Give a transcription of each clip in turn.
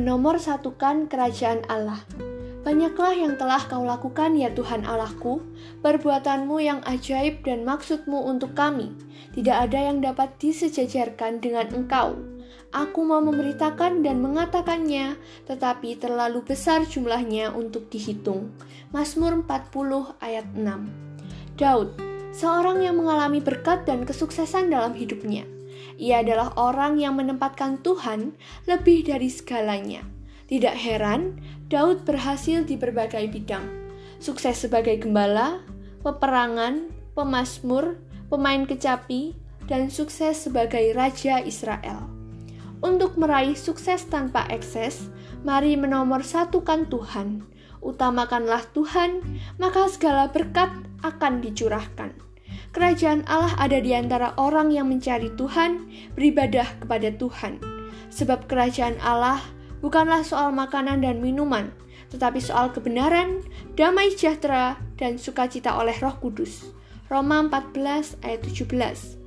Menomor satukan kerajaan Allah. Banyaklah yang telah kau lakukan ya Tuhan Allahku, perbuatanmu yang ajaib dan maksudmu untuk kami. Tidak ada yang dapat disejajarkan dengan engkau. Aku mau memberitakan dan mengatakannya, tetapi terlalu besar jumlahnya untuk dihitung. Mazmur 40 ayat 6 Daud, seorang yang mengalami berkat dan kesuksesan dalam hidupnya. Ia adalah orang yang menempatkan Tuhan lebih dari segalanya. Tidak heran, Daud berhasil di berbagai bidang. Sukses sebagai gembala, peperangan, pemasmur, pemain kecapi, dan sukses sebagai raja Israel. Untuk meraih sukses tanpa ekses, mari menomor satukan Tuhan. Utamakanlah Tuhan, maka segala berkat akan dicurahkan. Kerajaan Allah ada di antara orang yang mencari Tuhan, beribadah kepada Tuhan. Sebab kerajaan Allah bukanlah soal makanan dan minuman, tetapi soal kebenaran, damai sejahtera, dan sukacita oleh Roh Kudus. Roma 14 ayat 17.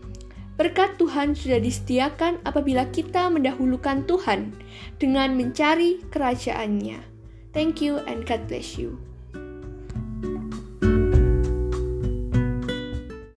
Berkat Tuhan sudah disediakan apabila kita mendahulukan Tuhan dengan mencari kerajaannya. Thank you and God bless you.